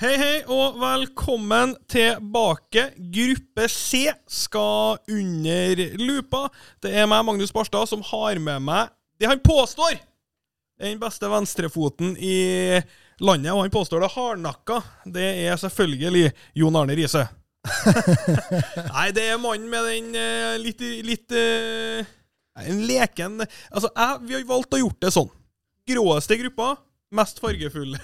Hei, hei, og velkommen tilbake. Gruppe C skal under lupa. Det er meg, Magnus Barstad, som har med meg det han påstår er den beste venstrefoten i landet, og han påstår det hardnakka. Det er selvfølgelig Jon Arne Riise. Nei, det er mannen med den uh, litt, litt uh, En leken Altså, jeg, vi har valgt å gjort det sånn. Gråeste gruppa, mest fargefulle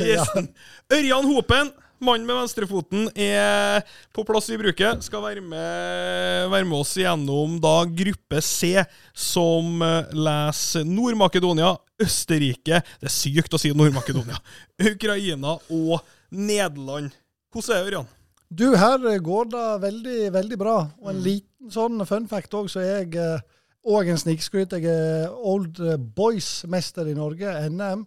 gjesten. Ørjan Hopen, mannen med venstrefoten, er på plass i bruket. Skal være med, være med oss gjennom da gruppe C, som eh, leser Nord-Makedonia, Østerrike Det er sykt å si Nord-Makedonia. Ukraina og Nederland. Hvordan er det, Ørjan? Du, her går det veldig, veldig bra. Og en liten sånn fun fact òg, så jeg eh, og en snikskryt. Jeg er Old Boys-mester i Norge, NM.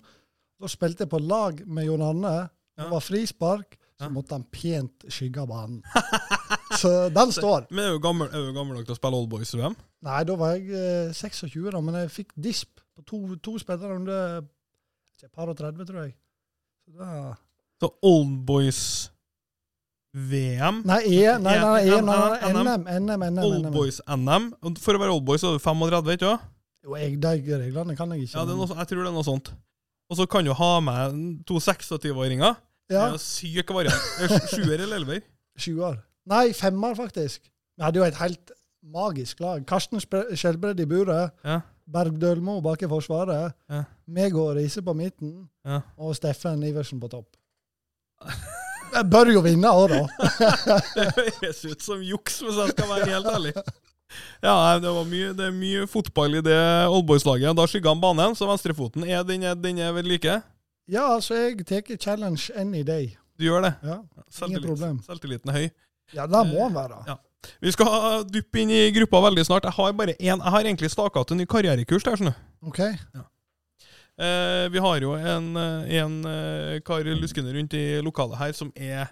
Da spilte jeg på lag med Jon Arne. Det var frispark, så måtte han pent skygge banen. Så den står. Men er du gammel, er du gammel nok til å spille Old Boys-VM? Nei, da var jeg eh, 26, da, men jeg fikk disp på to, to spillere under et par og 30, tror jeg. Så da Så Old Boys-VM? Nei, E, nei, nei, E, nei, NM. NM, NM, NM. Old NM. Boys-NM. For å være Oldboys, så er du 35, ikke sant? Jo, jeg, de reglene kan jeg ikke. Ja, det noe, jeg tror det er noe sånt. Og så kan du ha med to 26-åringer. Det Ja, syk variant. Er Sjuer eller elver? 20 år. Nei, femmer, faktisk. Vi hadde jo et helt magisk lag. Karsten Skjelbred i buret. Ja. Berg Dølmo bak i forsvaret. Ja. Meg og Riise på midten. Ja. Og Steffen Iversen på topp. Jeg bør jo vinne òg, da. Det høres ut som juks, hvis jeg skal være helt ærlig. Ja, det, var mye, det er mye fotball i det oldboys-laget. Da skygger han banen, så venstrefoten er den er ved like. Ja, altså, jeg tar challenge any day. Du gjør det. Ja, Selvtillit. problem. Selvtilliten er høy. ja det må han være. Ja. Vi skal duppe inn i gruppa veldig snart. Jeg har bare én Jeg har egentlig staka ut en ny karrierekurs der, skjønner du. OK? Eh, vi har jo en, eh, en eh, kar luskende rundt i lokalet her som er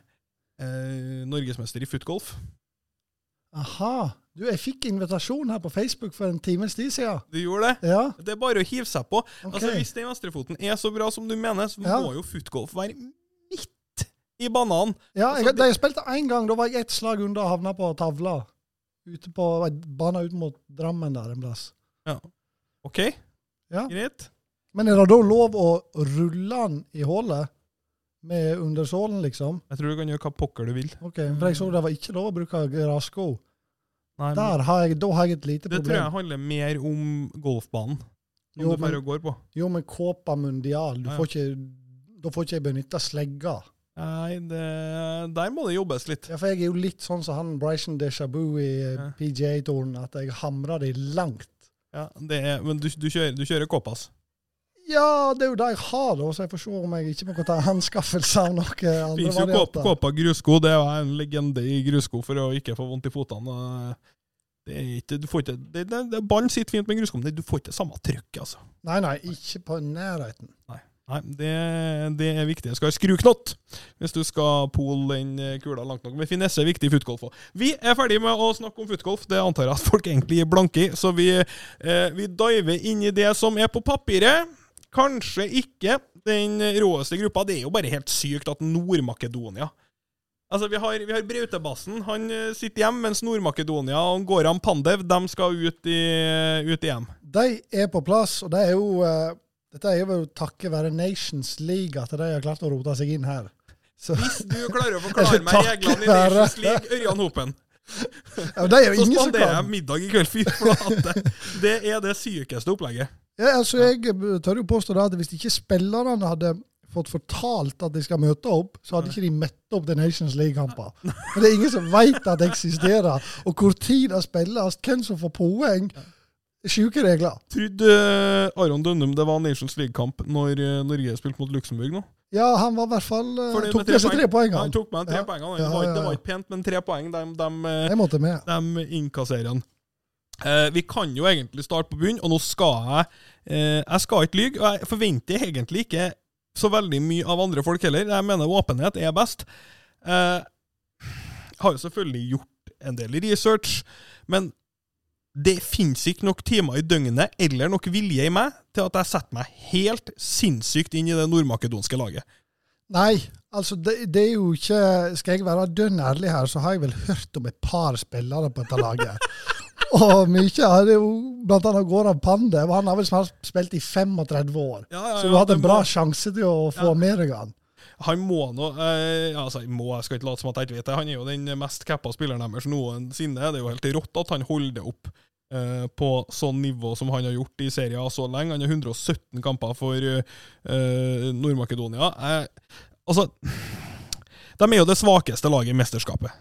eh, norgesmester i footgolf. Aha. Du, jeg fikk invitasjon her på Facebook for en times tid siden. Du gjorde det? Ja, Det er bare å hive seg på. Okay. Altså Hvis den venstrefoten er så bra som du mener, så Ja. må jo footgolf være midt i bananen. Ja, Altså, jeg, da jeg spilte én gang, da var jeg ett slag unna og havna på tavla. Ute på banen ut mot Drammen der en plass. Ja. OK, Ja. greit. Men er det da lov å rulle den i hullet? Med undersålen, liksom? Jeg tror du kan gjøre hva pokker du vil. Ok, For jeg så det var ikke lov å bruke. Nei, Der har jeg, da har jeg et lite det tror jeg handler mer om golfbanen. Som Jo, du bare men, går på. jo, men Copa Mundial, du Ja, ja. får ikke, da får ikke jeg benytte slegga. Nei, det, der må det jobbes litt. Ja, for jeg er jo litt sånn som han Bryson Dejabu i Ja. PGA-toren, at jeg hamrer det langt. Ja, det er, men du, du kjører, du kjører Kåpas. Ja, det er jo det jeg har, da, så jeg får se om jeg ikke må ta anskaffelse av noe andre Fins jo Kåpa, grusko. Det er jo en legende i grussko for å ikke få vondt i føttene. Det er ikke, du får ikke, det, det, det, Ballen sitter fint med grusko, men du får ikke samme trykk. altså. Nei, nei, ikke på nærheten. Nei, det, det er viktig. Jeg skal ha skruknott hvis du skal pole den eh, kula langt nok. Men finesse er viktig i footgolf òg. Vi er ferdig med å snakke om footgolf. Det antar jeg at folk egentlig er blanke i. Så vi, eh, vi diver inn i det som er på papiret. Kanskje ikke den råeste gruppa. Det er jo bare helt sykt at Nord-Makedonia Altså, Vi har, vi har Brautebassen. Han eh, sitter hjemme, mens Nord-Makedonia og Goran Pandev de skal ut i, ut i hjem. De er på plass, og det er jo uh, dette er jo takket være Nations League at de har klart å rote seg inn her. Så, Hvis du klarer å forklare meg reglene i. Nations League, Ørjan Hopen ja, det er jo Så ingen som spanderer jeg middag i kveld, fy flate. Det er det sykeste opplegget. Ja, altså, jeg tør jo påstå at hvis ikke spillerne hadde fått fortalt at de skal møte opp, så hadde ikke de møtt opp til Nations League-kamper. Men det er ingen som veit at det eksisterer. Og hvor tid det spilles, hvem som får poeng. Sjuke regler. Trodde eh, Aron Dønnum det var Nations League-kamp når eh, Norge spilte mot Luxembourg nå? Ja, han var i hvert fall eh, Fordi Tok med seg tre poeng, han. Tok med tre Ja. poeng. han. Ja, Det, var, ikke pent, men tre poeng, de, de, med. de innkasserer han. Eh, vi kan jo egentlig starte på bunn, og nå skal jeg eh, Jeg skal ikke lyge, og jeg forventer egentlig ikke så veldig mye av andre folk heller. Jeg mener åpenhet er best. Eh, jeg har jo selvfølgelig gjort en del research, men det finnes ikke nok timer i døgnet eller nok vilje i meg til at jeg setter meg helt sinnssykt inn i det nordmakedonske laget. Nei, altså det, det, er jo ikke Skal jeg være dønn ærlig her, så har jeg vel hørt om et par spillere på dette laget. Og mye er jo blant annet Goran Pandev. Han har vel snart spilt i 35 år. Ja, ja, så du har hatt en bra må, sjanse til å få med deg han. Han må nå eh, altså, jeg må, jeg skal ikke late som at jeg ikke vet det. Han er jo den mest cappa spilleren deres noensinne. Det er jo helt rått at han holder det opp eh, på sånn nivå som han har gjort i serien så lenge. Han har 117 kamper for eh, Nord-Makedonia. Eh, altså De er jo det svakeste laget i mesterskapet.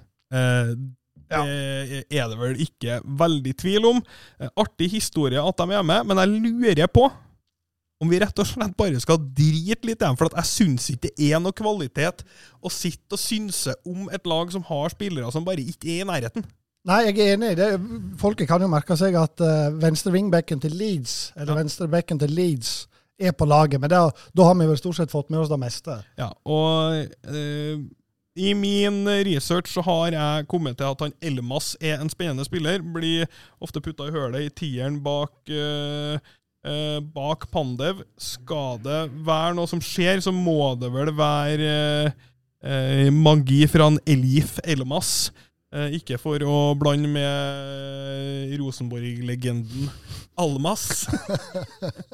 Eh, Ja. Det er det vel ikke veldig tvil om. Eh, Artig historie at de er med, men jeg lurer på om vi rett og slett bare skal drite litt i dem. For at jeg syns ikke det er noe kvalitet å sitte og synse om et lag som har spillere som bare ikke er i nærheten. Nei, jeg er enig. i det. Folket kan jo merke seg at uh, venstre wingbacken til Leeds, eller Ja. venstre backen til Leeds, er på laget. Men da, da har vi vel stort sett fått med oss det meste. Ja, og eh, i min research så har jeg kommet til at han Elmas er en spennende spiller. Blir ofte putta i hølet i tieren bak eh, eh, bak Pandev. Skal det være noe som skjer, så må det vel være eh, eh, magi fra en Elif Elmas. Eh, ikke for å blande med Rosenborg-legenden Almas.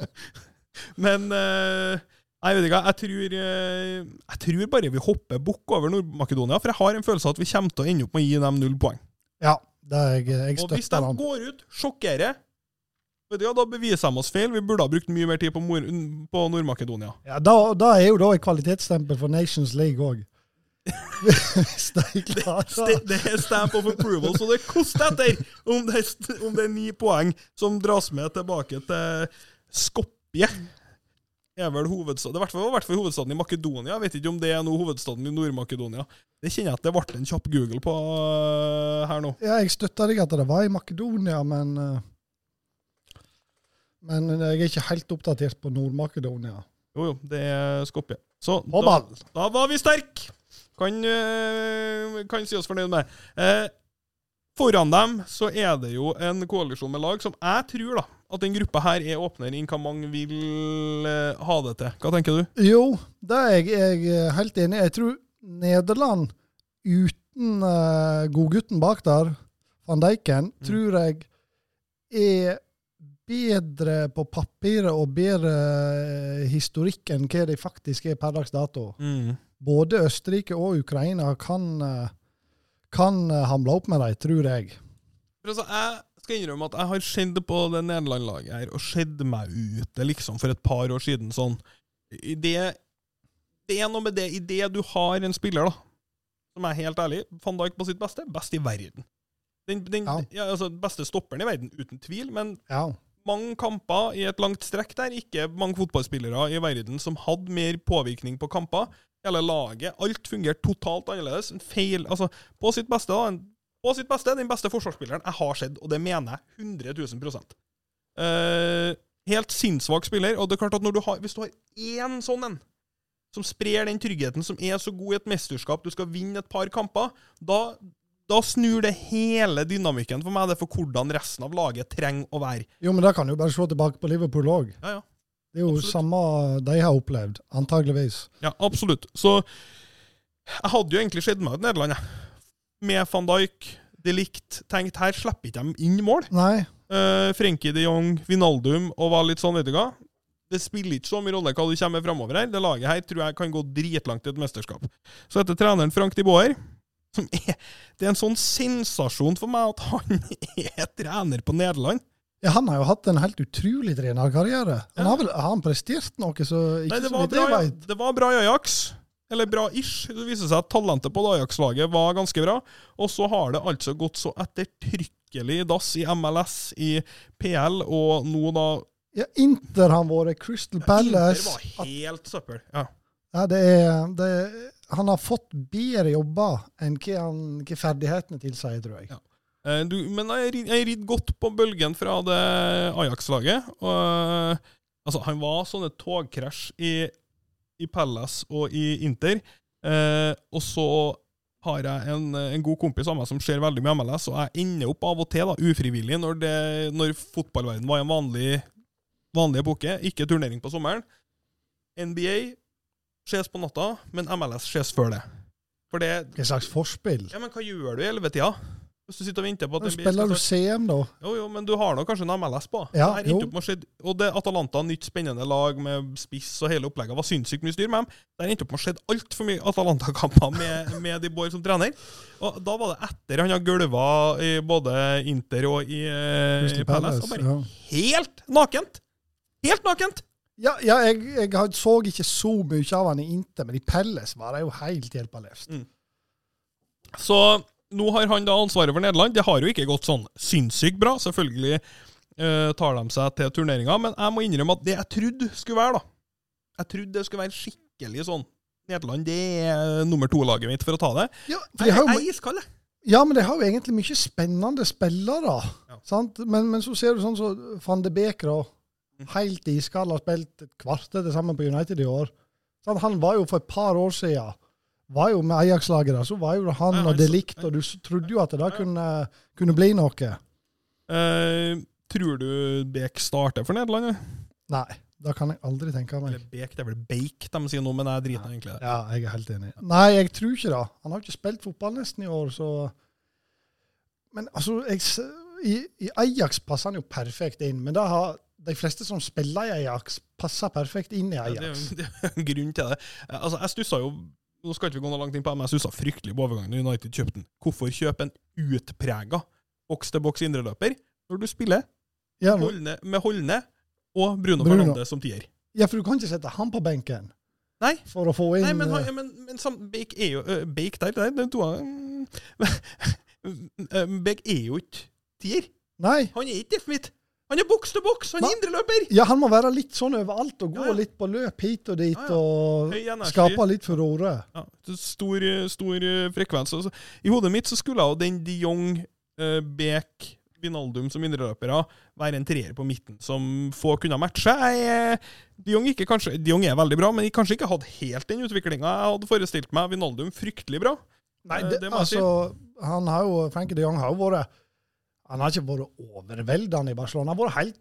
Men eh, jeg vet ikke, jeg tror, eh, jeg tror bare vi hopper bukk over Nord-Makedonia, for jeg har en følelse av at vi kommer til å ende opp med å gi dem null poeng. Ja, det er jeg, jeg Og hvis de han. går ut, sjokkerer, vet du hva, da beviser de oss feil. Vi burde ha brukt mye mer tid på, på Nord-Makedonia. Ja, da, da er jo da et kvalitetsstempel for Nations League òg. Hvis de Det, klarer det er stamp of approval, så det koster etter om det, om det er ni poeng som dras med tilbake til Skopje. Er vel hovedstad, det er i hvert fall- hovedstaden i Makedonia. Jeg vet ikke om det er nå hovedstaden i Nord-Makedonia. Det kjenner jeg at det ble en kjapp Google på uh, her nå. Ja, jeg støtter deg at det var i Makedonia, men uh, Men jeg er ikke helt oppdatert på Nord-Makedonia. Jo, jo, det er Skopje. Så da, da var vi sterke! Kan, uh, kan si oss fornøyd med. Foran dem så er det jo en koalisjon med lag som jeg tror da, at den gruppa her er åpnere enn hva mange vil eh, ha det til. Hva tenker du? Jo, det er jeg, jeg helt enig i. Jeg tror Nederland uten uh, godgutten bak der, van Dijken, Mm. tror jeg er bedre på papiret og bedre eh, historikk enn hva de faktisk er per dags dato. Både Østerrike og Ukraina kan, kan hamle opp med dem, tror jeg. Altså, Jeg skal innrømme at jeg har sett på det Nederland-laget her og sett meg ute liksom for et par år siden. sånn. Det, det er noe med det i det du har en spiller, da, som er helt ærlig, van Dijk på sitt beste, best i verden. Den, den Ja. ja. altså, beste stopperen i verden, uten tvil, men Ja. mange kamper i et langt strekk der. Ikke mange fotballspillere i verden som hadde mer påvirkning på kamper. Hele laget. Alt fungerte totalt annerledes. En feil Altså, på sitt beste, da. En, på sitt beste, den beste forsvarsspilleren jeg har sett, og det mener jeg 100 000 uh, Helt sinnssvak spiller. Og det er klart at når du har, hvis du har én sånn en, som sprer den tryggheten, som er så god i et mesterskap, du skal vinne et par kamper, da da snur det hele dynamikken for meg. Det er for hvordan resten av laget trenger å være. Jo, men da kan du bare se tilbake på Liverpool òg. Ja, ja. Det er jo Absolutt. samme de har opplevd, antageligvis. Ja, absolutt. Så jeg hadde jo egentlig skjedd meg ut Nederland, jeg. Med van Dijk, de Ligt. Tenkt her slipper ikke de inn mål. Nei, Uh, Frenkie de Jong, Vinaldum og var litt sånn, vet du hva. Det spiller ikke så mye rolle hva du kommer framover her. Det laget her tror jeg kan gå dritlangt i et mesterskap. Så heter treneren Frank de Boer som er, Det er en sånn sensasjon for meg at han er trener på Nederland. ja, han har jo hatt en helt utrolig trenerkarriere. Han har vel har han prestert noe så ikke Nei, det så var, vidt bra, jeg vet. det var bra i Ajax. Eller bra ish. Det viser seg at talentet på Ajax-laget var ganske bra. Og så har det altså gått så ettertrykkelig dass i MLS, i PL, og nå da Ja, Inter har vært Crystal Palace. Inter var helt søppel. Ja. Ja, det er, det er, han har fått bedre jobber enn hva, han, hva ferdighetene tilsier, tror jeg. Ja. Eh, Du, men jeg jeg ridd godt på bølgen fra det Ajax-laget. eh, Altså, han var sånne togkrasj i, i Palace og i Inter. Eh, og så har jeg en, en god kompis av meg som ser veldig mye MLS, og jeg ender opp av og til, da, ufrivillig, når, det, når fotballverden var en vanlig, vanlig epoke, ikke turnering på sommeren. NBA, ses på natta, men MLS ses før det. For det Hva slags forspill? Ja, men hva gjør du i ellevetida? Hvis du sitter og venter på at Nå spiller du CM, da? Jo, jo, men du har nå kanskje en MLS på. Ja, jo. skje- og det Atalanta, nytt spennende lag med spiss og hele opplegget, var sinnssykt mye styr med dem. Der endte opp med å skjedd altfor mye Atalanta-kamper med, med de Boer som trener. Og da var det etter han har gulva i både Inter og i, eh, i Palace. Palace, Og bare ja. helt nakent! Helt nakent! Ja, ja jeg, jeg så ikke så mye av han i Inter, men i Pelles var det jo helt hjelpeløst. Mm. Så nå har han da ansvaret for Nederland. Det har jo ikke gått sånn sinnssykt bra. Selvfølgelig eh, tar de seg til turneringa, men jeg må innrømme at det jeg trodde skulle være, da Jeg trodde det skulle være skikkelig sånn Nederland det er nummer to-laget mitt for å ta det. Ja, for Jeg jeg er iskald, jeg. ja, men de har jo egentlig mye spennende spillere. Ja. Sant? Men, men så ser du sånn som så van de Beek, da. Mm. Helt iskald, har spilt et kvarter til sammen på United i år. Sant? Han var jo for et par år siden var jo med Ajax-laget så var jo han Ja, og det likt, og du trodde jo at det da kunne, kunne bli noe. Eh, tror du Bek starter for Nederland? Nei, det kan jeg aldri tenke meg. Eller Bek, det er vel Bake de sier nå, men jeg driter egentlig i det. Ja, jeg er helt enig. Nei, jeg tror ikke det. Han har ikke spilt fotball nesten i år, så Men altså, jeg, i, i Ajax passer han jo perfekt inn. Men da har de fleste som spiller i Ajax, passer perfekt inn i Ja, det er Ajax. jo det er jo en grunn til det. Altså, jeg stussa jo Nå skal ikke vi gå noe langt inn på det, men jeg fryktelig på overgangen når United kjøpte den. Hvorfor kjøpe en utprega boks-til-boks indreløper når du spiller Ja, Holne, med Holne og Bruno, Bruno. Fernandes som tier? ja, for du kan ikke sette han på benken Nei. for å få inn Nei, men, eh, han- men, men sam, Bake er jo uh, Bake der, der, den to uh, Bake er jo ikke tier. Nei. Han er ikke Deff mitt. Han er boks til boks, han er indreløper! Ja, han må være litt sånn overalt og gå Ja, ja. litt på løp hit og dit Ja, og skape litt furore. Ja, stor, stor eh, frekvens. Altså, I hodet mitt så skulle jo den de Jong, uh, Bek, Vinaldum som indreløpere være en treer på midten som få kunne matche. Jeg, eh, de, Jong ikke, kanskje, de Jong er veldig bra, men de kanskje ikke hadde helt den utviklinga jeg hadde forestilt meg. Vinaldum fryktelig bra. Nei, Eh, det, det jeg altså, han har jo, Frankie de Jong har jo vært Han har ikke vært overveldende i Barcelona. Han har vært helt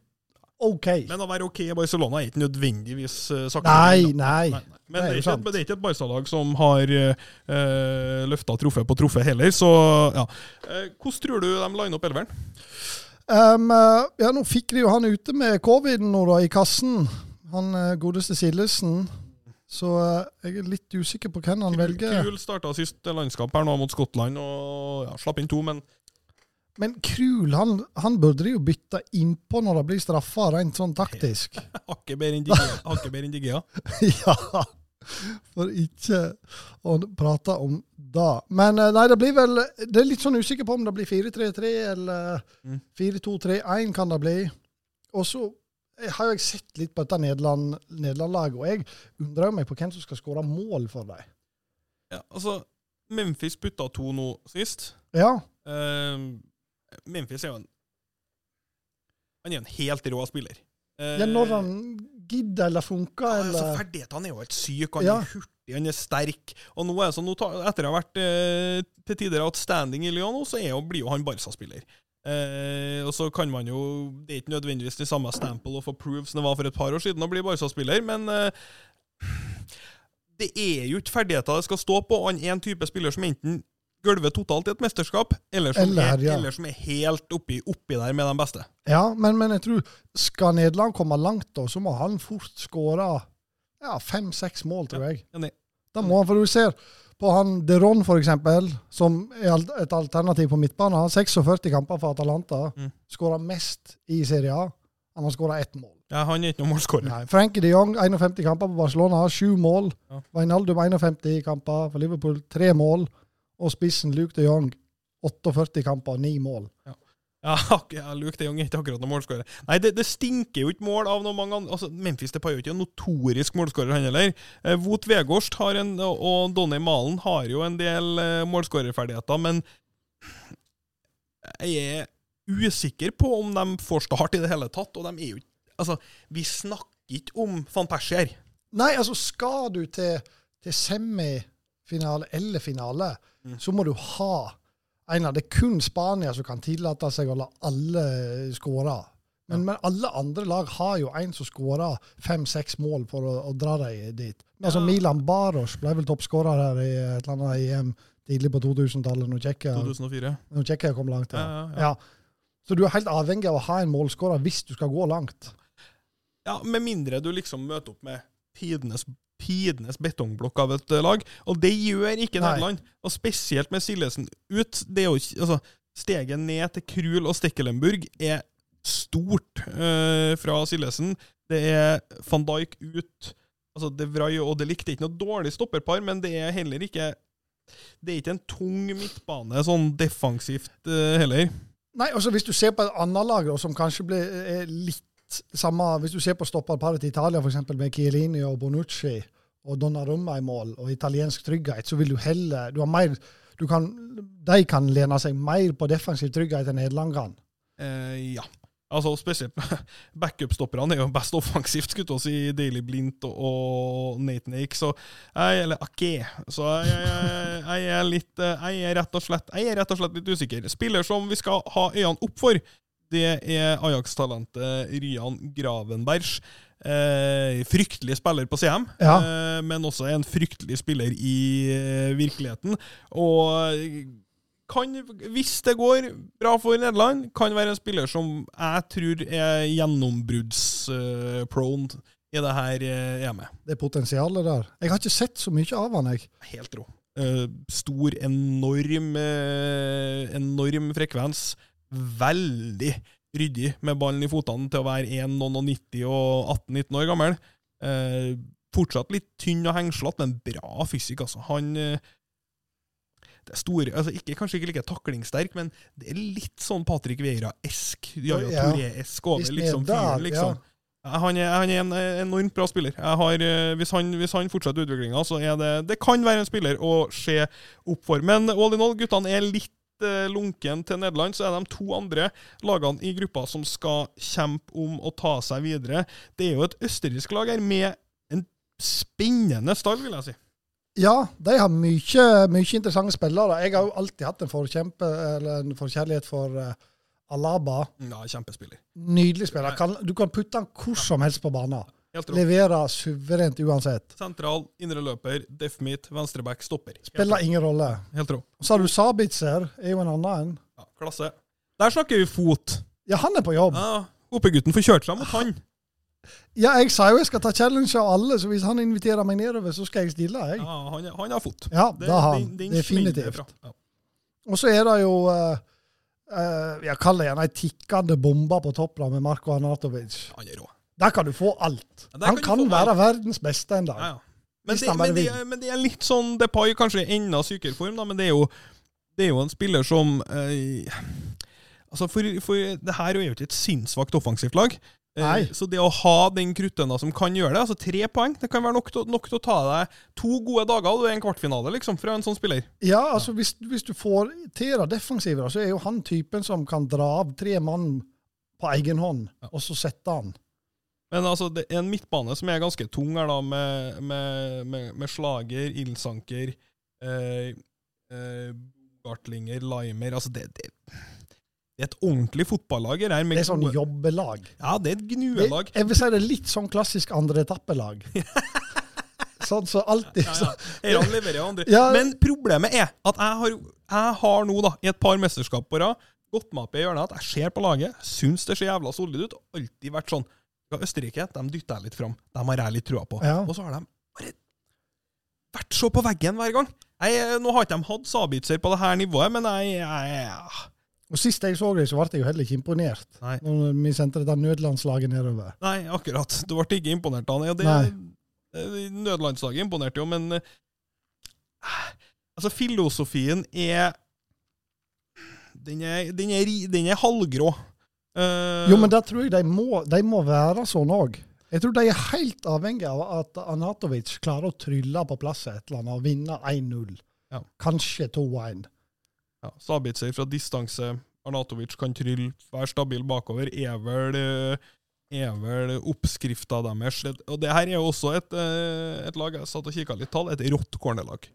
OK. Men å være OK i Barcelona er ikke nødvendigvis uh, sagt. Nei, nei. Nei, nei. Men Det er ikke, et- det er ikke et Barca-lag som har uh, løfta trofé på trofé heller, så ja. Uh, hvordan tror du de liner opp elveren? Um, eh, ja, nå fikk de jo han ute med covid nå da, i kassen. Han uh, godeste Sildesen. Så eh, jeg er litt usikker på hvem han velger. Kul starta sist landskap her nå mot Skottland og ja, slapp inn to, men Men Krul han, han burde de jo bytte innpå når det blir straffa, rent sånn taktisk. hakket bedre enn Digea. Ja, for ikke å prate om det. Men eh, nei, det blir vel Det er litt sånn usikker på om det blir 4-3-3 eller Mm. 4-2-3-1 kan det bli. Og så har jeg sett litt på dette Nederland- Nederland-laget, og jeg undrer meg på hvem som skal skåre mål for dem. Ja, altså, Memphis putta to nå sist. Ja, Eh, Memphis er jo en Han er en helt rå spiller. Eh, ja, når han gidder eller funker, ja, altså, Ferdighetene er jo helt syke. Han Ja. er hurtig, han er sterk. Og nå er det sånn, etter å ha vært eh, til tider outstanding i Lyon, så jo, blir jo han Barca-spiller. Eh, og så kan man jo Det er ikke nødvendigvis det samme stample of approve som det var for et par år siden å bli Barca-spiller, men eh, det er jo ikke ferdigheter det skal stå på. Han er en type spiller som enten gulver totalt i et mesterskap, eller som, Eller, er, ja. eller som er helt oppi, oppi der med de beste. Ja, men, men jeg tror skal Nederland komme langt, da, så må han fort skåre ja, fem-seks mål, tror jeg. Enig. Da må han, for du ser på han Deron, eksempel, som er et alternativ på midtbanen. Han har 46 kamper for Atalanta. Mm. Skåra mest i Serie A. Han har skåra ett mål. Ja, han er ikke noen målskårer. Nei. Frankie de Jong, 51 kamper på Barcelona, sju mål. Ja. Wijnaldum, 51 kamper for Liverpool, tre mål. Og spissen Luke de Jong, 48 kamper, 9 mål. Ja, Ja, ja Luke de Jong er ikke akkurat noen målskårer. Nei, det, det stinker jo ikke mål av noen mange andre altså, Memphis Depay er jo ikke en notorisk målskårer, han heller. Eh, Wout Vegårst en, og Donny Malen har jo en del eh, målskårerferdigheter, men jeg er usikker på om de får start i det hele tatt. Og de er jo ikke Altså, vi snakker ikke om van Persie her. Nei, altså skal du til, til semifinale eller finale, Mm. så må du ha en av Det er kun Spania som kan tillate seg å la alle skåre. Men, men alle andre lag har jo en som skårer fem-seks mål for å, å dra dem dit. Altså Ja. Milan Baros ble vel toppskårer her i et eller annet EM tidlig på 2000-tallet, når Tsjekkia 2004. når Tsjekkia kom langt. Ja, Ja. ja, ja. Ja. Så du er helt avhengig av å ha en målskårer hvis du skal gå langt. Ja, Med mindre du liksom møter opp med tidenes, tidenes betongblokk av et eh, lag. Og det gjør ikke. Nederland. Og spesielt med Sillesen ut. det er jo ikke, altså, Steget ned til Krul og Stekkelenburg er stort eh, fra Sillesen. Det er van Dijk ut. Altså, De Vrij og De Ligt det er ikke noe dårlig stopperpar, men det er heller ikke Det er ikke en tung midtbane sånn defensivt eh, heller. Nei, altså Hvis du ser på et annet lag som kanskje blir er litt samme Hvis du ser på stopperparet til Italia, f.eks. med Chiellini og Bonucci og Donnarumma i mål, og italiensk trygghet, så vil du heller du har mer, du kan, De kan lene seg mer på defensiv trygghet enn Nederland. Eh, ja. Altså Spesielt backup-stopperne er jo best offensivt, skulle jeg si, Daily Blint og Nathan Ake, så jeg, eller Ake. Så jeg, jeg, jeg, er litt eh, Jeg er rett og slett Jeg er rett og slett litt usikker. Spiller som vi skal ha øynene opp for, det er Ajax-talentet Ryan Gravenbergs. Eh, fryktelig spiller på CM, Ja. eh, men også en fryktelig spiller i eh, virkeligheten. Og kan, hvis det går bra for Nederland, kan være en spiller som jeg tror er gjennombruddsprone i det her eh, EM-et. Det er potensialet der. Jeg har ikke sett så mye av han, jeg. Helt rå. Eh, stor, enorm, eh, enorm frekvens. Veldig ryddig med ballen i fotene til å være 1, 90 og 18-19 år gammel. Eh, fortsatt litt tynn og hengslete, men bra fysikk, altså. Han eh, det er store, altså ikke, Kanskje ikke like taklingssterk, men det er litt sånn Patrick Vieira-esk. Ja, ja. Touré-esk over liksom, fyren, liksom. Ja, Han er, han er en enormt bra spiller. Jeg har, eh, hvis, han, hvis han fortsetter utviklinga, så er det Det kan være en spiller å se opp for. Men all in all, guttene er litt lunken til Nederland. Så er de to andre lagene i gruppa som skal kjempe om å ta seg videre. Det er jo et østerriksk lag her med en spennende stall, vil jeg si. Ja, de har mye, mye interessante spillere. Jeg har jo alltid hatt en forkjempe, en forkjærlighet for uh, Alaba. Ja, kjempespiller. Nydelig spiller. Kan, du kan putte han hvor som helst på banen. Leverer suverent uansett. Sentral, indre løper, def meat, venstreback, stopper. Helt Spiller ingen rolle. Helt rå. Så har du Sabitzer, er jo en annen en. Ja, klasse. Der snakker vi fot. Ja, han er på jobb. Ja, Hopegutten får kjørt seg mot han. Ja, jeg sa jo jeg skal ta challenge av alle, så hvis han inviterer meg nedover, så skal jeg stille, jeg. Ja, han, han har fot. Ja, Det- er har han. den- den Definitivt. Ja. Og så er det jo uh, Jeg kaller det gjerne ei tikkende bombe på toppen med Marko Arnatovic. Han er rå. Der kan du få alt. Ja, der Han kan være verdens beste en dag. Ja, ja. Men, det, men, det, er- men det er litt sånn Depay, kanskje i enda sykere form, da, men det er jo, det er jo en spiller som eh, Altså, for, for det her er jo ikke et sinnssvakt offensivt lag. Eh, Nei. Så det å ha den kruttønna som kan gjøre det, altså tre poeng, det kan være nok til, nok til å ta deg to gode dager og du er en kvartfinale, liksom, fra en sånn spiller. Ja, altså hvis, hvis du får til det defensive, så er jo han typen som kan dra av tre mann på egen hånd, og så sette han. Men altså, det er en midtbane som er ganske tung her, da, med, med, med, med Slager, ildsanker, eh, eh, Gartlinger, Limer Altså, det, det, det er et ordentlig fotballag her. Det er sånn gode- jobbelag. Ja, det er et gnuelag. jeg vil si det er litt sånn klassisk andre etappelag. sånn så alltid Ja, så, ja. Andre. Ja. Men problemet er at jeg har, jeg har nå, da, i et par mesterskap på rad, gått meg opp i hjørnet at jeg ser på laget, syns det ser jævla solid ut, og alltid vært sånn ja, Østerrike de dytter jeg litt fram. De har jeg litt trua på. Ja. Og så har de bare vært så på veggen hver gang. Jeg, nå har ikke de hatt Sabitzer på det her nivået, men jeg, jeg Og Sist jeg så det, så ble jeg jo heller ikke imponert. Nei. Når vi sendte dette nødlandslaget nedover. Nei, akkurat. Du ble ikke imponert av. Ja, det, eh, nødlandslaget imponerte jo, men eh, Altså, filosofien er Den er, den er, den er halvgrå. Eh, Jo, men der tror jeg de må, de må være sånn òg. Jeg tror de er helt avhengig av at Anatovic klarer å trylle på plass et eller annet og vinne 1-0. Ja. Kanskje 2-1. ja, Sabitzer fra distanse. Arnatovic kan trylle, være stabil bakover. Er vel, eh, er vel oppskrifta deres. Og det her er jo også et, eh, et lag jeg satt og kikka litt tall, et rått cornerlag.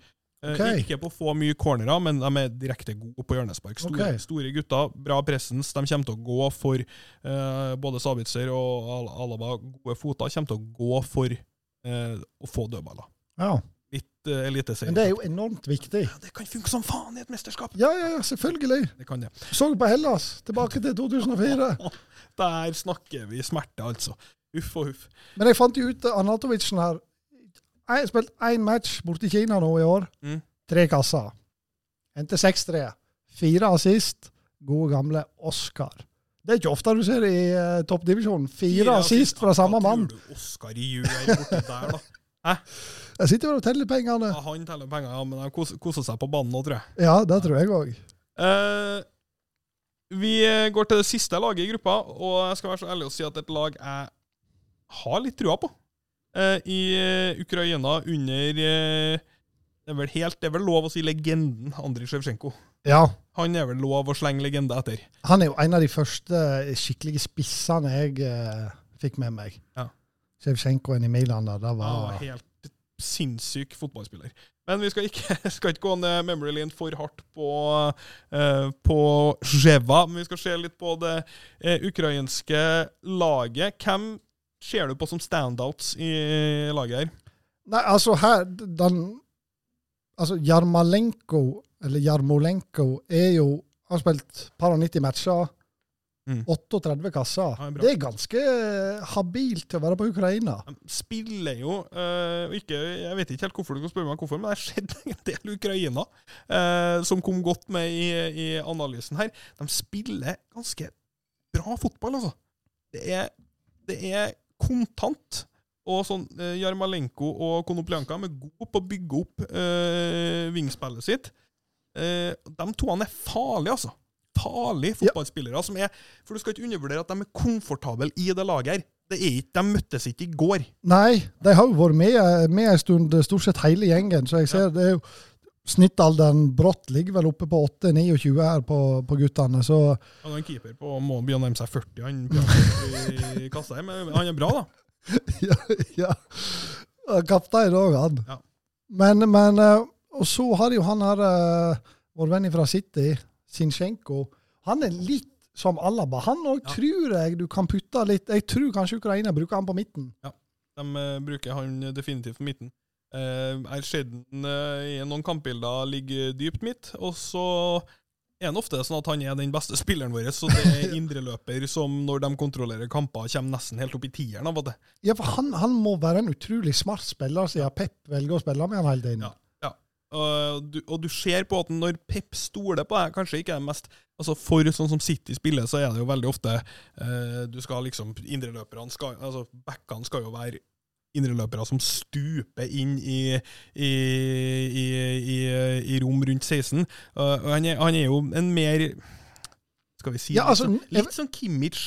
Eh, Ok. Ikke på å få mye cornerer, men de er direkte gode på hjørnespark. Store, okay. store gutter, bra presens. De kommer til å gå for uh, både Sabitzer og Al Alaba, gode foter, kommer til å gå for uh, å få dødballer. Ja. Litt uh, eliteserie. Men det er jo enormt viktig. Ja, det kan funke som faen i et mesterskap! Ja, ja, ja, selvfølgelig. Det kan det. Så på Hellas, tilbake til 2004. Der snakker vi smerte, altså. Uff og huff. Men jeg fant jo ut Anatovicen Anatovic her Jeg har spilt én match borte i Kina nå i år. Mm. Tre kasser. Endte 6-3. Fire assist. Gode, gamle Oscar. Det er ikke ofte du ser i uh, toppdivisjonen. Fire assist fra samme mann. Du Oskar gjør borte der, da? Hæ? Jeg sitter jo og teller pengene. Ja, han teller penger, ja, men de kos- koser seg på banen nå, tror jeg. Ja, det tror jeg òg. Uh, vi går til det siste laget i gruppa, og jeg skal være så ærlig å si at et lag jeg har litt trua på. Eh, I eh, Ukraina under eh, det, er vel helt, det er vel lov å si legenden Andrij Sjevtsjenko. Ja. Han er vel lov å slenge legende etter. Han er jo en av de første skikkelige spissene jeg eh, fikk med meg. Ja. Sjevtsjenkoen i Milan da, det var var helt sinnssyk fotballspiller. Men vi skal ikke, skal ikke gå ned memory lane for hardt på, eh, på Zjeva. Men vi skal se litt på det eh, ukrainske laget. Hvem ser du på som standouts i laget her? Nei, altså her den, Altså Jarmalenko, eller Jarmolenko, er jo Har spilt par og 90 matcher. Mm. 38 kasser. Ja, det er ganske habilt til å være på Ukraina. De spiller jo eh, ikke, Jeg vet ikke helt hvorfor du kan spørre meg hvorfor, men det har skjedd en del Ukraina eh, som kom godt med i, i analysen her. De spiller ganske bra fotball, altså. Det er, det er kontant. Og sånn, eh, Jarmalenko og Konoplyanka er gode på å bygge opp eh, vingspillet sitt. Eh, de toene er farlige, altså. Farlige fotballspillere. som er, For du skal ikke undervurdere at de er komfortable i det laget her. Det er ikke, De møttes ikke i går. Nei, de har jo vært med, med en stund, stort sett hele gjengen. Så jeg ser det er jo Snittalderen brått ligger vel oppe på 8-29 her på, på guttene. Så Han er en keeper på må begynne å nærme seg 40, han i kassa her, men han er bra, da. ja, ja. Kaptein òg, han. Ja. Men, men eh, Og så har jo han her, eh, vår venn fra City, Sinchenko, Han er litt som Alaba. Han òg Ja. tror jeg du kan putte litt Jeg tror kanskje Ukraina bruker han på midten. Ja, De eh, bruker han definitivt på midten. Jeg har sett eh, i noen kampbilder ligger dypt midt, og så er han ofte sånn at han er den beste spilleren vår, så det er indreløper som når de kontrollerer kamper, kommer nesten helt opp i tieren av og til. Ja, for han, han må være en utrolig smart spiller, siden Pep velger å spille med han hele tiden. Ja. Og du, og du ser på at når Pep stoler på deg, kanskje ikke er mest altså For sånn som City spiller, så er det jo veldig ofte eh, Du skal liksom Indreløperne skal altså Backene skal jo være indreløpere som stuper inn i, i, i, i, rom rundt 16. Uh, han, er, han er jo en mer Skal vi si Ja, altså, litt, sånn, litt sånn Kimmich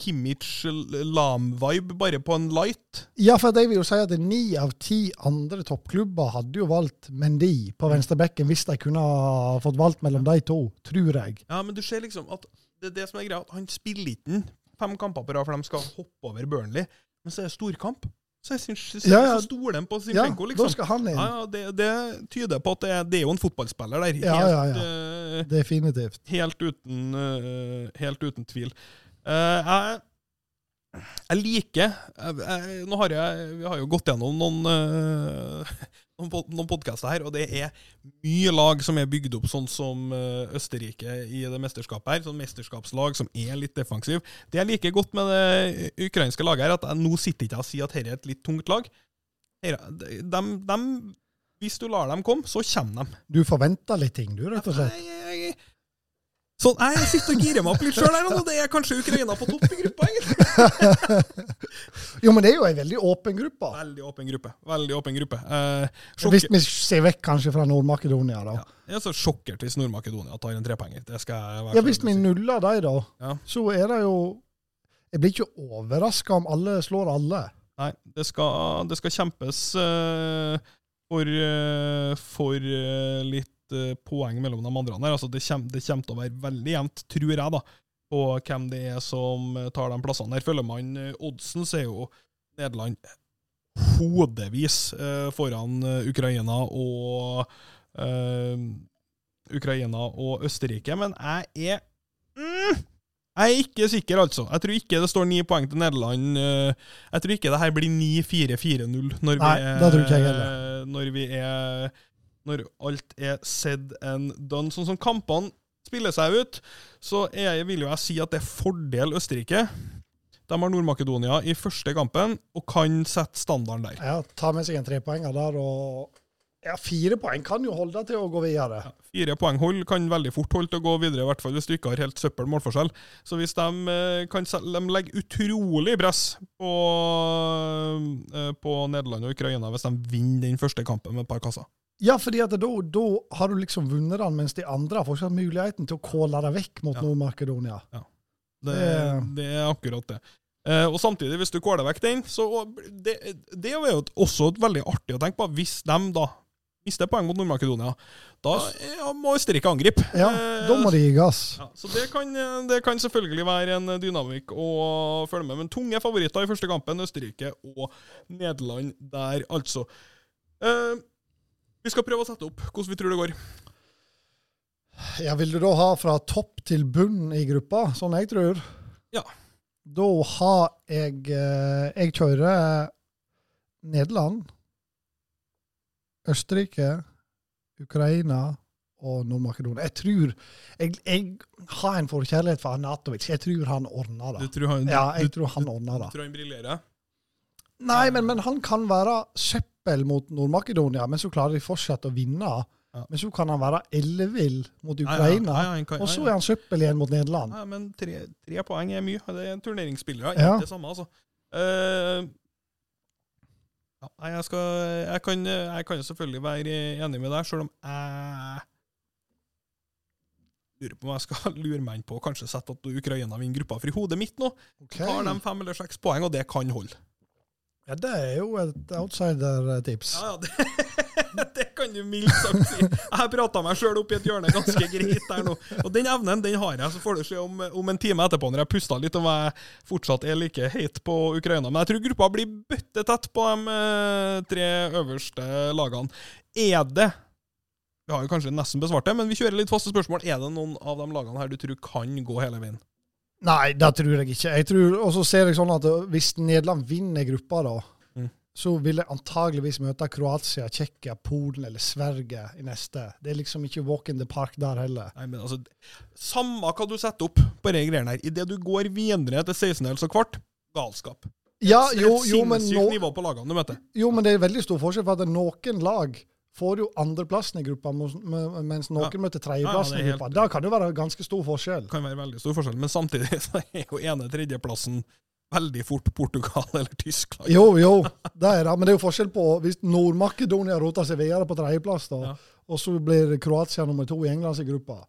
Kimmich Lam-vibe, bare på en light. Ja, for jeg vil jo si at ni av ti andre toppklubber hadde jo valgt Mendy på venstrebekken hvis de kunne ha fått valgt mellom de to, tror jeg. Ja, men du ser liksom at det er det som er greia, at han spiller ikke fem kamper på rad, for de skal hoppe over Burnley. Men så er det storkamp. Så jeg syns så, Ja, ja. så stoler på Ja, liksom. da skal han inn. Ja, ja, det, det tyder på at det det er jo en fotballspiller der. Ja, ja, ja. eh, Definitivt. helt, uten, uh, helt uten tvil. Uh, jeg, jeg liker jeg, jeg, Nå har jeg Vi har jo gått gjennom noen, eh, noen, pod- podkaster her, og det er mye lag som er bygd opp sånn som eh, Østerrike i det mesterskapet her. Sånn mesterskapslag som er litt defensiv. Det jeg liker godt med det ukrainske laget, her, at jeg nå sitter ikke og sier at dette er et litt tungt lag. Her- De, de, hvis du lar dem komme, så kommer de. Du forventer litt ting, du, rett og slett. Jeg, jeg, sånn, jeg sitter og girer meg opp litt sjøl her, og det er kanskje Ukraina på topp i gruppa, egentlig. Jo, men det er jo ei veldig åpen gruppe. Veldig åpen gruppe. Veldig åpen gruppe. Eh, Hvis vi ser vekk kanskje fra Nord-Makedonia, da. ja, jeg er så sjokkert hvis Nord-Makedonia tar en trepenger. Det skal jeg være Ja, Hvis vi nuller de, da, Ja. så er det jo Jeg blir ikke overraska om alle slår alle. Nei, det skal, det skal kjempes uh, for, uh, for uh, litt eh, poeng mellom de andre her. Altså, det, kommer, det kommer til å være veldig jevnt, tror jeg, da, på hvem det er som eh, tar de plassene. Her følger man eh, oddsen, så er jo Nederland hodevis eh, foran Ukraina og eh, Ukraina og Østerrike, men jeg er mm, Jeg er ikke sikker, altså. Jeg tror ikke det står ni poeng til Nederland. Jeg tror ikke det her blir 9-4-4-0 når, vi er- når vi er Når alt er said and done. Sånn som kampene spiller seg ut, så er, vil jo jeg si at det er fordel Østerrike. De har Nord-Makedonia i første kampen og kan sette standarden der. Ja, Ta med seg en trepoenger der, og ja, fire poeng kan jo holde til å gå videre. Fire poeng hold kan veldig fort holde til å gå videre, i hvert fall hvis du ikke har helt søppel målforskjell. Så hvis de eh, kan de legger utrolig press på, eh, på Nederland og Ukraina hvis de vinner den første kampen med et par kasser. Ja, fordi at da, da har du liksom vunnet den, mens de andre har fortsatt muligheten til å kåle deg vekk mot Ja. Nord-Makedonia. Ja. Det- det er akkurat det. Eh, og samtidig, hvis du kåler vekk den, så det, det er jo også veldig artig å tenke på. Hvis de da mister poeng mot Nord-Makedonia, da ja, må Østerrike angripe. Ja, Eh, da må de gi gass. Ja, så det kan, det kan selvfølgelig være en dynamikk å følge med. Men tunge favoritter i første kampen, Østerrike og Nederland der, altså. Eh, vi skal prøve å sette opp hvordan vi tror det går. Ja, Vil du da ha fra topp til bunn i gruppa, sånn jeg tror? Ja. Da har jeg eh, Jeg kjører Nederland, Østerrike, Ukraina og Nord-Makedonia. Jeg tror jeg, jeg har en forkjærlighet for Anatovic. Jeg tror han ordner Du det. tror han, Ja, du, jeg tror han ordner det. du du, tror han briljerer? Nei, men, men han kan være søppel mot Nord-Makedonia, men så klarer de fortsatt å vinne. Ja. Men så kan han være ellevill mot Ukraina, ja, ja, kan- og så er han søppel igjen mot Nederland. Ja, men tre, tre poeng er mye. Det er turneringsspillere. Ja. Ikke det samme, altså. Uh, ja, jeg, skal, jeg, kan, jeg kan selvfølgelig være enig med deg, sjøl om jeg lurer på om jeg skal lure meg inn på kanskje sette at Ukraina vinner gruppa. For i hodet mitt nå Okay. tar de fem eller seks poeng, og det kan holde. Ja, Det er jo et outsider-tips. Ja, det, det kan du mildt sagt si. Jeg har prata meg sjøl opp i et hjørne ganske greit der nå. Og den evnen den har jeg. Så får du se om, om en time etterpå, når jeg puster litt, om jeg fortsatt er like heit på Ukraina. Men jeg tror gruppa blir bøttetett på de eh, tre øverste lagene. Er det Vi har jo kanskje nesten besvart det, men vi kjører litt faste spørsmål. Er det noen av de lagene her du tror kan gå hele veien? Nei, det tror jeg ikke. Jeg tror, Og så ser jeg sånn at hvis Nederland vinner gruppa, da, Mm. så vil jeg antageligvis møte Kroatia, Tsjekkia, Polen eller Sverige i neste. Det er liksom ikke walk in the park der heller. Nei, men altså Samme hva du setter opp på de greiene her, idet du går videre til 16-dels og kvart, galskap. Ja, jo, jo, men nå, nivå på lagene du møter. jo, men det er veldig stor forskjell, for at noen lag får jo andreplassen i gruppa, mens noen Ja. møter tredjeplassen Ja, ja, i gruppa. Da kan det være ganske stor forskjell. kan være veldig stor forskjell, men samtidig så er jo ene-tredjeplassen veldig fort Portugal eller Tyskland. Jo, jo, det er det. Men det er jo forskjell på hvis Nord-Makedonia roter seg videre på tredjeplass, da, og så blir Kroatia nummer to i Englands gruppa,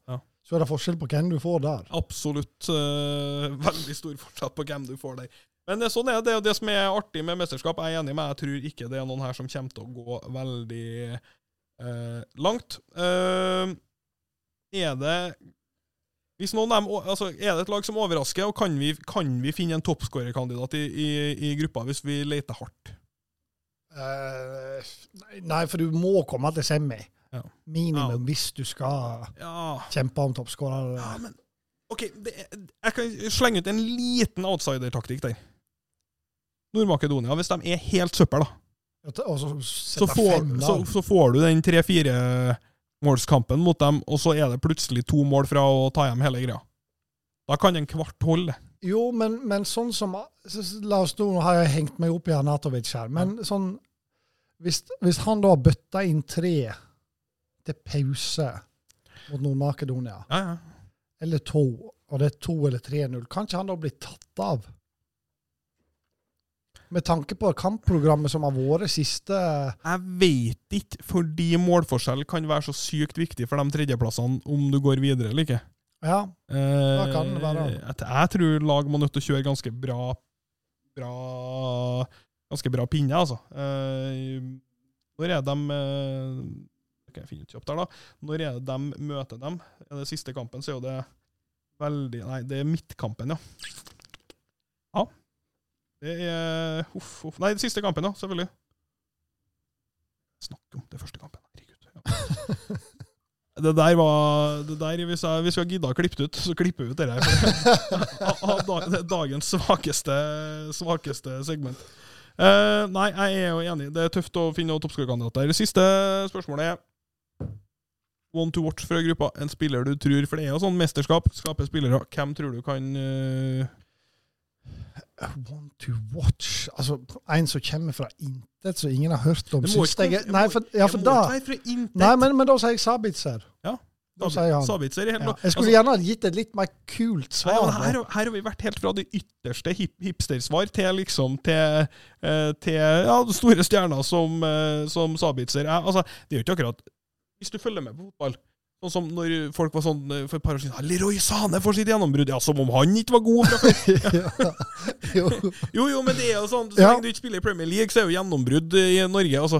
så er det forskjell på hvem du får der. Absolutt Uh, veldig stor forskjell på hvem du får der. Men sånn er det. og Det som er artig med mesterskap, jeg er enig med Jeg tror ikke det er noen her som kommer til å gå veldig eh, langt. Eh, er det hvis noen dem, altså, Er det et lag som overrasker, og kan vi, kan vi finne en toppskårerkandidat i, i, i gruppa hvis vi leter hardt? Eh, nei, for du må komme til semi. Ja. Minimum Ja. hvis du skal Ja, kjempe om toppskårer. Ja, men OK, det, jeg kan slenge ut en liten outsider-taktikk der. Nord-Makedonia, hvis de er helt søppel, da, så, så får, så, så får du den tre-fire-målskampen mot dem, og så er det plutselig to mål fra å ta hjem hele greia. Da kan en kvart holde. Jo, men, men sånn som La oss nå, har jeg hengt meg opp i Anatovic her, men sånn hvis, hvis han da bøtta inn tre til pause mot Nord-Makedonia, Ja, ja. eller to, og det er to eller 3-0, kan ikke han da bli tatt av? Med tanke på kampprogrammet som har vært siste Jeg vet ikke, fordi målforskjell kan være så sykt viktig for de tredjeplassene om du går videre eller ikke. Ja, det kan det være. Jeg, tror lag må nødt til å kjøre ganske bra bra ganske bra pinne, altså. Eh, når er de eh, kan jeg finne ut kjapt her, da. Når er det de møter dem? Er det siste kampen, så er jo det veldig Nei, det er midtkampen, ja. Ja. Det er Uff, uff. Nei, det siste kampen, ja, selvfølgelig. Snakk om det første kampen. Herregud. Ja. Det der var det der, Hvis jeg, hvis vi har gidda å klippe det ut, så klipper vi ut det her. Det er dagens svakeste, svakeste segment. Uh, nei, jeg er jo enig. Det er tøft å finne toppskårerkandidater. Det siste spørsmålet er One to watch fra gruppa. En spiller du tror For det er jo sånn mesterskap. Skaper spillere. Hvem tror du kan eh, One to watch Altså, en som kommer fra intet, som ingen har hørt om. Ikke jeg Nei, for, ja, for da. Nei, men, men da sier jeg Sabitzer. Ja, Da sier han. Sabitzer er helt Ja. Jeg skulle Altså, gjerne ha gitt et litt mer kult svar. Ja, her, her har vi vært helt fra det ytterste hip hipstersvar til liksom til, eh, til ja, store stjerner som, eh, som Sabitzer. er. Altså, det er jo ikke akkurat Hvis du følger med på fotball Sånn som når folk var sånn eh, for et par år siden «Ah, Leroy Sane får sitt gjennombrudd. Ja, som om han ikke var god fra før. Jo. Jo, jo, men det er jo sånn. Så Ja. lenge du ikke spiller i Premier League, så er jo gjennombrudd i Norge. Altså,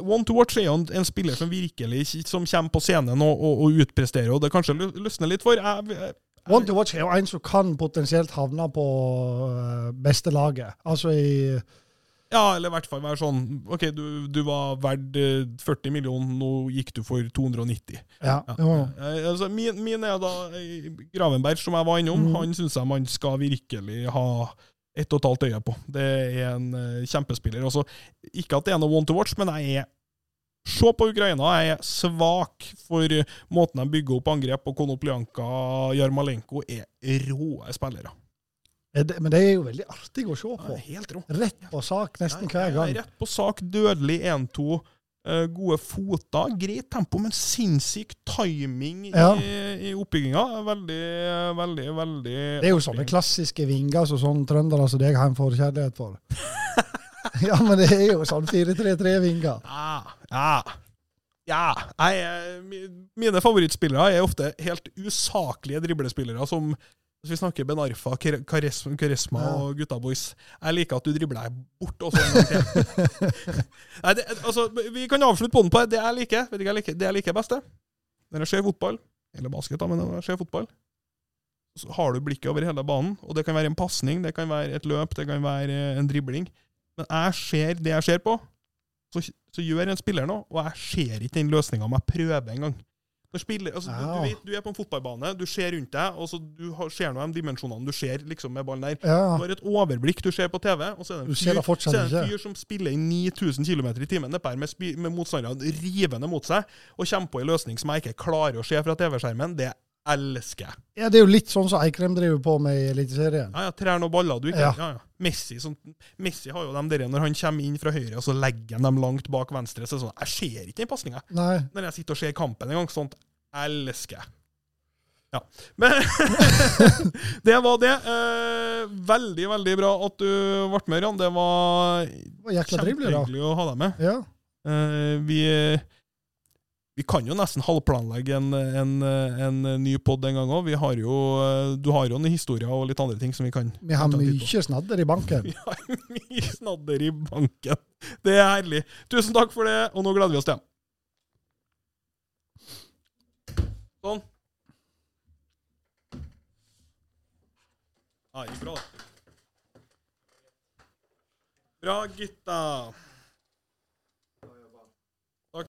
One to watch er jo en, spiller som virkelig som kommer på scenen og, og, og utpresterer, og det kanskje lø- løsner litt for. Jeg, jeg, One to watch er jo en som kan potensielt havne på øh, beste laget. Altså i Ja, eller i hvert fall være sånn OK, du, du var verdt eh, 40 millioner, nå gikk du for 290. Ja. Ja. ja. Eh, altså, min, min er da eh, Gravenberg, som jeg var innom. Mm. Han syns jeg man skal virkelig ha ett og et halvt øye på. Det er en kjempespiller. Også, ikke at det er noe one to watch, men jeg er Se på Ukraina. Jeg er svak for måten de bygger opp angrep på. Konoplyanka Jarmalenko er rå spillere. Det- Men det er jo veldig artig å se på. helt rå. Rett på sak nesten hver gang. Rett på sak, dødelig 1-2. eh, gode foter, greit tempo, men sinnssyk timing Ja. i, i oppbygginga. Veldig, veldig, veldig Det er jo sånne klassiske vinger som sånn trøndere som deg har en forkjærlighet for. ja, men det er jo sånn 4-3-3-vinger. Ja, ja. Ja. Jeg, er- mine favorittspillere er ofte helt usaklige driblespillere, som hvis vi snakker Ben Arfa, Karesma, Karisma Ja. og Gutta Boys. Jeg liker at du dribler deg bort også en gang til. Nei, det, altså, vi kan avslutte på den på det jeg liker. Vet ikke, jeg liker? Det jeg liker best, det? når jeg ser fotball, eller basket, da, men når jeg ser fotball, så har du blikket over hele banen. Og det kan være en pasning, det kan være et løp, det kan være eh, en dribling. Men jeg ser det jeg ser på, så, så gjør en spiller noe, og jeg ser ikke den løsninga om jeg prøver engang. Spiller, altså, du, Ja. du, vet, du er på en fotballbane, du ser rundt deg, og så du har, ser nå de dimensjonene du ser liksom med ballen der. Ja. Du har et overblikk du ser på TV, og så er det en ser fyr, det er det en fyr som spiller i 9000 km i timen nedpå med, med motstanderne rivende mot seg, og kommer på en løsning som jeg ikke klarer å se fra TV-skjermen. Det elsker ja, det er jo litt sånn som Eikrem driver på med i Eliteserien. Ja, ja, Trær noen baller du ikke Ja. ja. Ja, Messi, sånn, Messi har jo dem der når han kommer inn fra høyre, og så legger han dem langt bak venstre. Så er det sånn, Jeg ser ikke den pasninga. Når jeg sitter og ser kampen en gang, sånt elsker jeg. Ja. Men det var det. Eh, veldig, veldig bra at du ble med, Ørjan. Det var Det var kjempehyggelig å ha deg med. Ja. Eh, vi, vi kan jo nesten halvplanlegge en, en, en ny pod en gang òg. Du har jo noen historier og litt andre ting som vi kan Vi har en mye snadder i banken. Vi har mye snadder i banken. Det er herlig. Tusen takk for det, og nå gleder vi oss til dem. Sånn. Ja, det gikk bra, da. Bra, gutta.